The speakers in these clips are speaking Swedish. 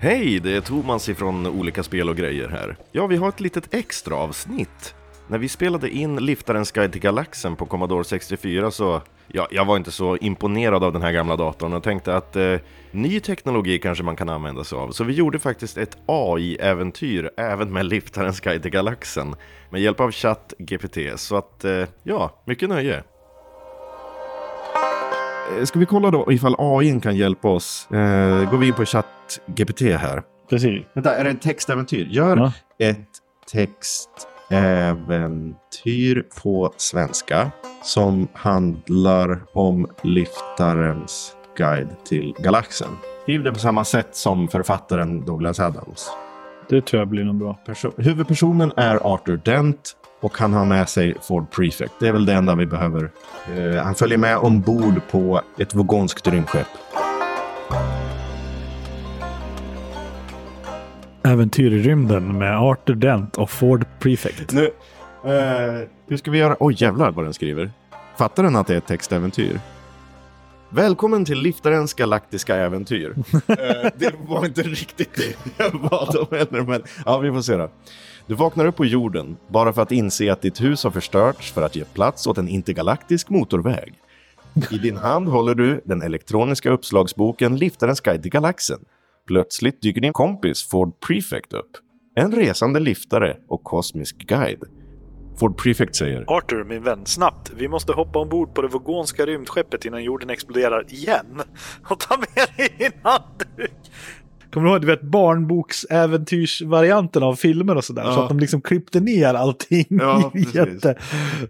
Hej, det är Thomas ifrån Olika Spel och Grejer här. Ja, vi har ett litet extra avsnitt. När vi spelade in Liftarens Guide till Galaxen på Commodore 64 så... Ja, jag var inte så imponerad av den här gamla datorn och tänkte att eh, ny teknologi kanske man kan använda sig av. Så vi gjorde faktiskt ett AI-äventyr även med Liftarens Guide till Galaxen med hjälp av ChatGPT. Så att, eh, ja, mycket nöje. Eh, Ska vi kolla då ifall AI kan hjälpa oss? Eh, går vi in på ChatGPT här. Precis. Vänta, är det ett textäventyr? Gör Ja. ett textäventyr på svenska som handlar om liftarens guide till galaxen. Skriv det på samma sätt som författaren Douglas Adams. Det tror jag blir nog bra. Perso- huvudpersonen är Arthur Dent och han har med sig Ford Prefect. Det är väl det enda vi behöver. Eh, han följer med ombord på ett vogonskt rymdskepp. Äventyr i rymden med Arthur Dent och Ford Prefect. Nu, eh, hur ska vi göra? Oj, jävlar vad den skriver. Fattar den att det är ett textäventyr? Välkommen till Liftarens galaktiska äventyr. eh, det var inte riktigt det jag bad om heller, men ja, vi får se då. Du vaknar upp på jorden bara för att inse att ditt hus har förstörts för att ge plats åt en intergalaktisk motorväg. I din hand håller du den elektroniska uppslagsboken Liftarens guide till galaxen. Plötsligt dyker din kompis Ford Prefect upp. En resande liftare och kosmisk guide. Ford Prefect säger Arthur, min vän, snabbt. Vi måste hoppa ombord på det vogonska rymdskeppet innan jorden exploderar igen. Och ta med dig din handduk. Kommer du ihåg du vet, barnboksäventyrsvarianten av filmer och sådär? Så Ja. att de liksom klippte ner allting. Ja. Jätte.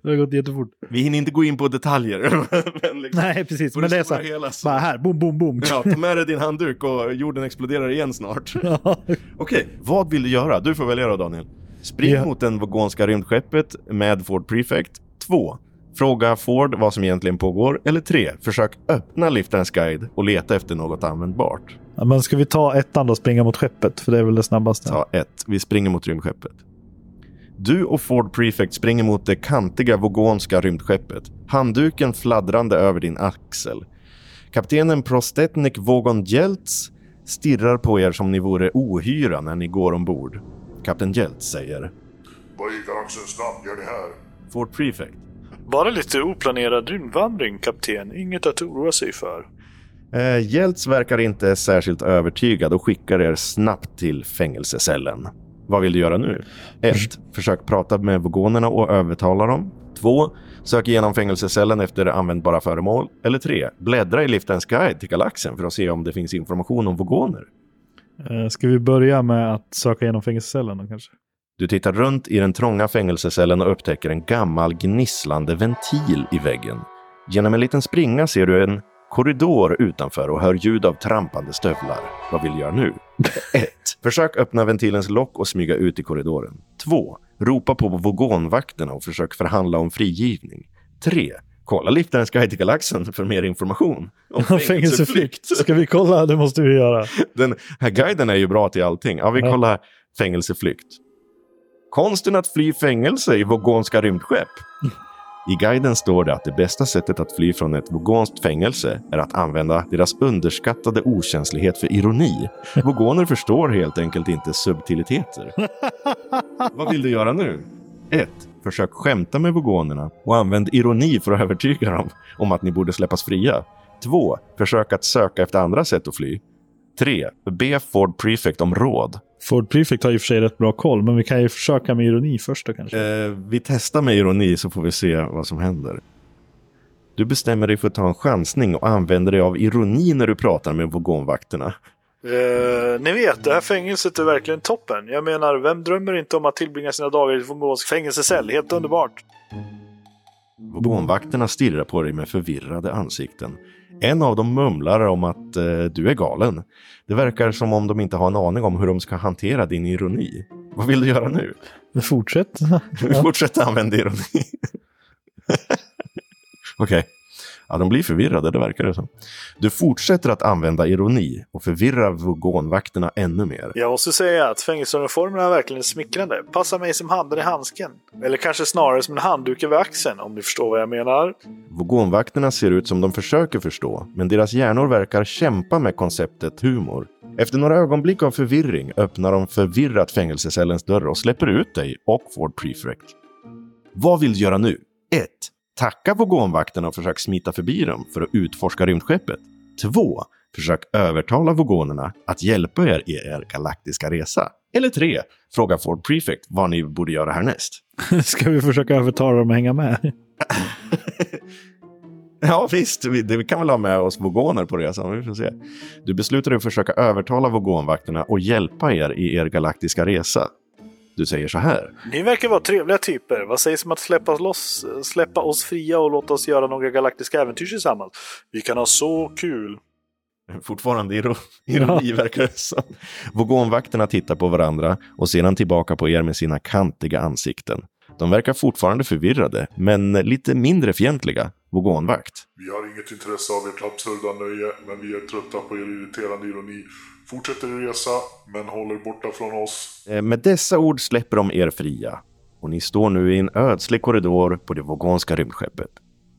Det har gått jättefort. Vi hinner inte gå in på detaljer. men liksom, Nej, precis. Men det är så här. hela så- Bara här, boom, boom, boom. Ja, ta med dig din handduk och jorden exploderar igen snart. Ja. Okej, vad vill du göra? Du får välja då Daniel. Spring Ja. mot den vogonska rymdskeppet med Ford Prefect. 2. Fråga Ford vad som egentligen pågår. Eller 3. Försök öppna liftarens guide och leta efter något användbart. Ja, Men ska vi ta ettan då, springa mot skeppet? För det är väl det snabbaste. Ta 1. Vi springer mot rymdskeppet. Du och Ford Prefect springer mot det kantiga vogonska rymdskeppet. Handduken fladdrande över din axel. Kaptenen Prostetnik Vogon Jeltz stirrar på er som ni vore ohyra när ni går ombord. Kapten Jeltz säger Vad i galaxens namn gör det här? Ford Prefect. Bara lite oplanerad rymdvandring, kapten. Inget att oroa sig för. Eh, verkar inte särskilt övertygad och skickar er snabbt till fängelsecellen. Vad vill du göra nu? 1. Försök prata med vogonerna och övertala dem. 2. Sök igenom fängelsecellen efter användbara föremål. Eller 3. Bläddra i liftens guide till galaxen för att se om det finns information om vogoner. Eh, Ska vi börja med att söka igenom fängelsecellen då kanske? Du tittar runt i den trånga fängelsecellen och upptäcker en gammal gnisslande ventil i väggen. Genom en liten springa ser du en korridor utanför och hör ljud av trampande stövlar. Vad vill du göra nu? 1. Försök öppna ventilens lock och smyga ut i korridoren. 2. Ropa på vogonvakterna och försök förhandla om frigivning. 3. Kolla liftarens guide till galaxen för mer information. Om Fängelseflykt. Ska vi kolla? Det måste vi göra. Den här guiden är ju bra till allting. Ja, vi Ja. kollar fängelseflykt. Konsten att fly fängelse i vogonska rymdskepp. I guiden står det att det bästa sättet att fly från ett vogonskt fängelse är att använda deras underskattade okänslighet för ironi. Vogoner förstår helt enkelt inte subtiliteter. Vad vill du göra nu? 1. Försök skämta med vogonerna och använd ironi för att övertyga dem om att ni borde släppas fria. 2. Försök att söka efter andra sätt att fly. 3. Be Ford Prefect om råd. Ford Prefect har och för sig rätt bra koll, men vi kan ju försöka med ironi först då kanske. Eh, vi testar med ironi så får vi se vad som händer. Du bestämmer dig för att ta en chansning och använder dig av ironi när du pratar med vogonvakterna. Eh, ni vet, det här fängelset är verkligen toppen. Jag menar, vem drömmer inte om att tillbringa sina dagar i ett vogonsk fängelsecell? Helt underbart. Vogonvakterna stirrar på dig med förvirrade ansikten. En av dem mumlar om att eh, du är galen. Det verkar som om de inte har en aning om hur de ska hantera din ironi. Vad vill du göra nu? Fortsätt. Fortsätt använda ironi. Okej. Ja, de blir förvirrade, det verkar det som. Du fortsätter att använda ironi och förvirrar vogonvakterna ännu mer. Jag måste säga att fängelseuniformerna är verkligen smickrande. Passar mig som handen i handsken. Eller kanske snarare som en handduk över axeln, om ni förstår vad jag menar. Vogonvakterna ser ut som de försöker förstå, men deras hjärnor verkar kämpa med konceptet humor. Efter några ögonblick av förvirring öppnar de förvirrat fängelsecellens dörr och släpper ut dig och Ford Prefect. Vad vill du göra nu? 1. Tacka vogonvakterna och försök smita förbi dem för att utforska rymdskeppet. 2. Försök övertala vogonerna att hjälpa er i er galaktiska resa. Eller 3. Fråga Ford Prefect vad ni borde göra härnäst. Ska vi försöka övertala dem att hänga med? Ja, visst. Vi, det, vi kan väl ha med oss vogoner på resan. Vi får se. Du beslutar dig att försöka övertala vogonvakterna och hjälpa er i er galaktiska resa. Du säger så här. Ni verkar vara trevliga typer. Vad sägs om att släppa, loss, släppa oss fria och låta oss göra några galaktiska äventyr tillsammans? Vi kan ha så kul. Fortfarande iro- ironi verkar det som. Vogonvakterna tittar på varandra och sedan tillbaka på er med sina kantiga ansikten. De verkar fortfarande förvirrade, men lite mindre fientliga. Vogonvakt. Vi har inget intresse av ert absurda nöje, men vi är trötta på er irriterande ironi. Fortsätt er resa, men håll er borta från oss. Eh, Med dessa ord släpper de er fria. Och ni står nu i en ödslig korridor på det vogonska rymdskeppet.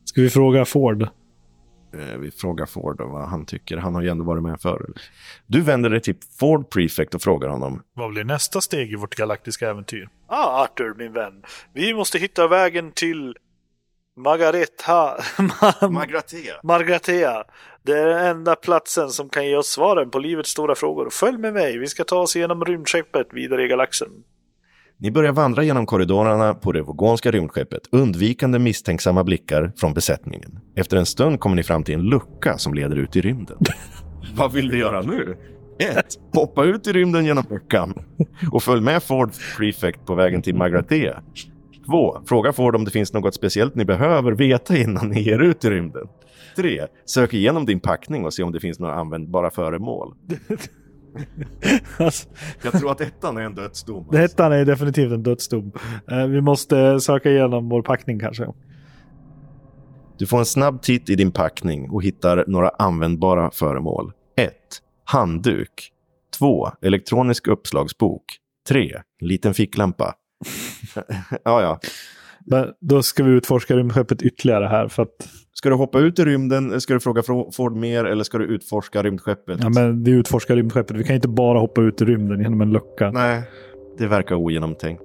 Ska vi fråga Ford? Eh, Vi frågar Ford vad han tycker. Han har ju ändå varit med förr. Du vänder dig till Ford Prefect och frågar honom. Vad blir nästa steg i vårt galaktiska äventyr? Ah, Arthur, min vän. Vi måste hitta vägen till Margareta... Magratea. Margatea. Det är den enda platsen som kan ge oss svaren på livets stora frågor. Följ med mig, vi ska ta oss igenom rymdskeppet vidare i galaxen. Ni börjar vandra genom korridorerna på det vogonska rymdskeppet, undvikande misstänksamma blickar från besättningen. Efter en stund kommer ni fram till en lucka som leder ut i rymden. Vad vill du göra nu? 1. Hoppa ut i rymden genom luckan och följ med Ford Prefect på vägen till Magratea. 2. Fråga Ford om det finns något speciellt ni behöver veta innan ni ger ut i rymden. 3. Sök igenom din packning och se om det finns några användbara föremål. Alltså, Jag tror att ettan är en dödsdom. det ettan är definitivt en dödsdom. Eh, vi måste söka igenom vår packning kanske. Du får en snabb titt i din packning och hittar några användbara föremål. 1. Handduk. 2. Elektronisk uppslagsbok. 3. Liten ficklampa. ja, ja. Men då ska vi utforska rymdskeppet ytterligare här för att Ska du hoppa ut i rymden? Ska du fråga Ford mer eller ska du utforska rymdskeppet? ja, men vi utforskar rymdskeppet. Vi kan inte bara hoppa ut i rymden genom en lucka. Nej, det verkar ogenomtänkt.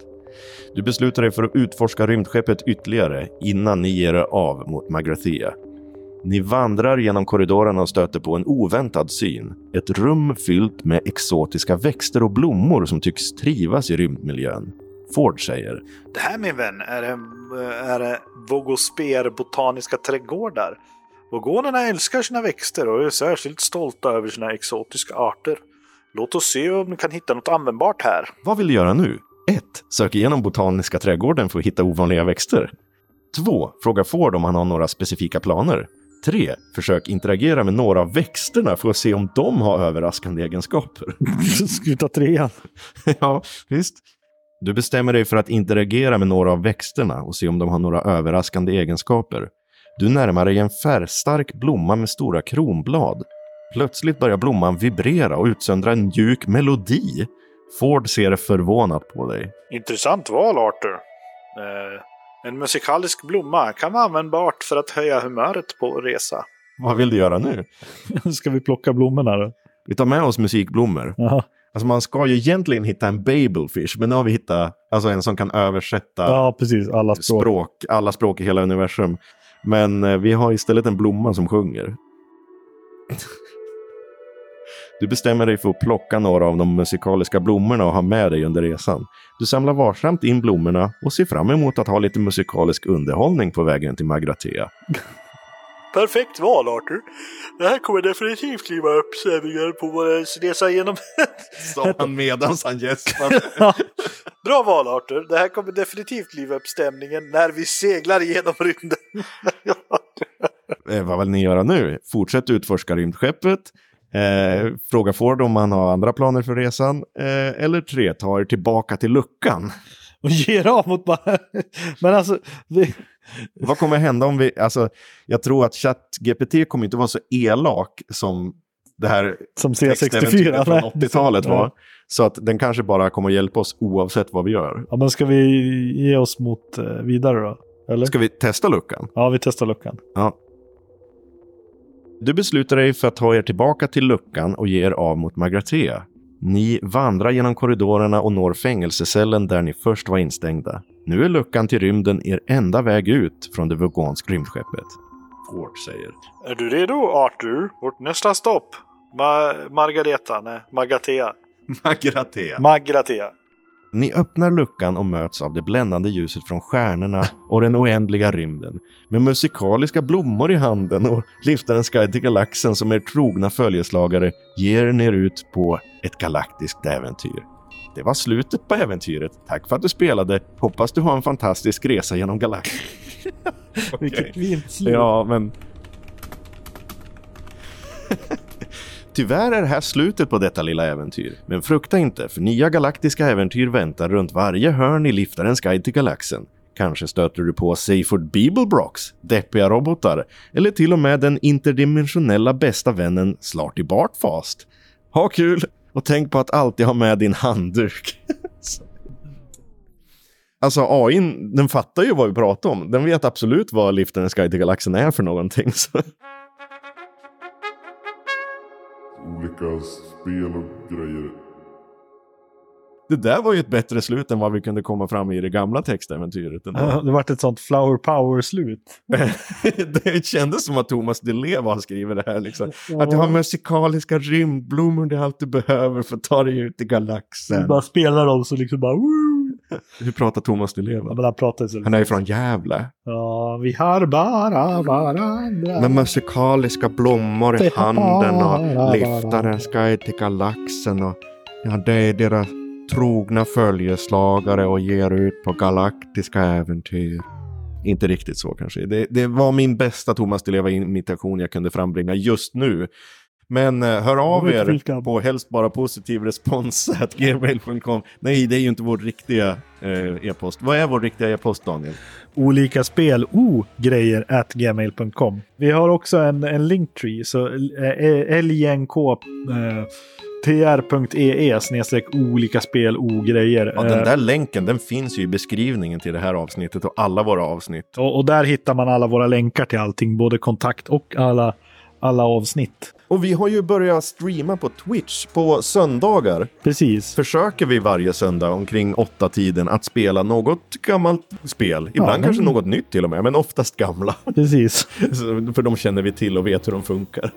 Du beslutar dig för att utforska rymdskeppet ytterligare innan ni ger er av mot Magrathea. Ni vandrar genom korridorerna och stöter på en oväntad syn. Ett rum fyllt med exotiska växter och blommor som tycks trivas i rymdmiljön. Ford säger. Det här min vän är, en, är en Vogosper botaniska trädgårdar. Vogonerna älskar sina växter och är särskilt stolta över sina exotiska arter. Låt oss se om vi kan hitta något användbart här. Vad vill du göra nu? 1. Sök igenom botaniska trädgården för att hitta ovanliga växter. 2. Fråga Ford om han har några specifika planer. 3. Försök interagera med några av växterna för att se om de har överraskande egenskaper. Ska vi ta trean? ja, visst. Du bestämmer dig för att interagera med några av växterna och se om de har några överraskande egenskaper. Du närmar dig en färgstark blomma med stora kronblad. Plötsligt börjar blomman vibrera och utsöndra en mjuk melodi. Ford ser förvånat på dig. Intressant val Arthur. Eh, en musikalisk blomma kan vara användbart för att höja humöret på resa. Vad vill du göra nu? Ska vi plocka blommorna då? Vi tar med oss musikblommor. Jaha. Alltså man ska ju egentligen hitta en babelfish, men nu har vi hittat alltså en som kan översätta Ja, precis. Alla språk. språk, alla språk i hela universum. Men eh, vi har istället en blomma som sjunger. Du bestämmer dig för att plocka några av de musikaliska blommorna och ha med dig under resan. Du samlar varsamt in blommorna och ser fram emot att ha lite musikalisk underhållning på vägen till Magratea. Perfekt val Arthur. Det här kommer definitivt kliva upp stämningen på vår resa genom... Sa han medans han gäspade. Bra val Arthur. Det här kommer definitivt liva upp stämningen när vi seglar igenom rymden. eh, vad vill ni göra nu? Fortsätt utforska rymdskeppet. Eh, fråga Ford om han har andra planer för resan. Eh, eller tre, ta er tillbaka till luckan. Och ger av mot bara... Men alltså... Vi... Vad kommer hända om vi... Alltså, jag tror att ChatGPT kommer inte vara så elak som det här Som textäventyret C64. från nej. 80-talet var. Ja. Så att den kanske bara kommer hjälpa oss oavsett vad vi gör. Ja, men ska vi ge oss mot eh, vidare då? Eller? Ska vi testa luckan? Ja, vi testar luckan. Ja. Du beslutar dig för att ta er tillbaka till luckan och ge er av mot Magratea. Ni vandrar genom korridorerna och når fängelsecellen där ni först var instängda. Nu är luckan till rymden er enda väg ut från det Vogonsk rymdskeppet. Ford säger. Är du redo Arthur? Vårt nästa stopp. Ma- Margareta, nej, Magatea. Magratea. Magratea. Ni öppnar luckan och möts av det bländande ljuset från stjärnorna och den oändliga rymden. Med musikaliska blommor i handen och liftarens guide till galaxen som er trogna följeslagare ger er ut på ett galaktiskt äventyr. Det var slutet på äventyret. Tack för att du spelade. Hoppas du har en fantastisk resa genom galaxen. Vilket fint slut. Ja, men... Tyvärr är det här slutet på detta lilla äventyr. Men frukta inte, för nya galaktiska äventyr väntar runt varje hörn i liftarens guide till galaxen. Kanske stöter du på Seyford Beeblebrox, deppiga robotar eller till och med den interdimensionella bästa vännen Slarty Bartfast. Ha kul och tänk på att alltid ha med din handduk. Alltså AI, den fattar ju vad vi pratar om. Den vet absolut vad liftarens guide till galaxen är för någonting. Så. Olika spel och grejer. Det där var ju ett bättre slut än vad vi kunde komma fram i det gamla textäventyret. ändå. Ja, Det vart ett sånt flower power-slut. det kändes som att Thomas Di Leva har skrivit det här. Liksom. Att du har musikaliska rymdblommor, det är allt du behöver för att ta dig ut i galaxen. Bara spelar dem så liksom bara... Woo! Hur pratar Thomas Di Ja, Leva? men han pratar så Han är ju från Gävle. Ja, vi har bara varandra. Med musikaliska blommor i handen och liftarens guide till galaxen. Och, ja, det är deras trogna följeslagare och ger ut på galaktiska äventyr. Inte riktigt så kanske. Det, det var min bästa Thomas Di Leva-imitation jag kunde frambringa just nu. Men eh, hör av er på helst bara positiv respons gmail.com. Nej, det är ju inte vår riktiga eh, e-post. Vad är vår riktiga e-post, Daniel? olika spel o-grejer at gmail.com. Vi har också en, en linktree, så eh, eh, tr.ee snedstreck olika spel o-grejer. Ja, den där länken den finns ju i beskrivningen till det här avsnittet och alla våra avsnitt. och, och där hittar man alla våra länkar till allting, både kontakt och alla, alla avsnitt. Och vi har ju börjat streama på Twitch på söndagar. Precis. Försöker vi varje söndag omkring åtta tiden att spela något gammalt spel. Ibland men- kanske något nytt till och med, men oftast gamla. Precis. För de känner vi till och vet hur de funkar.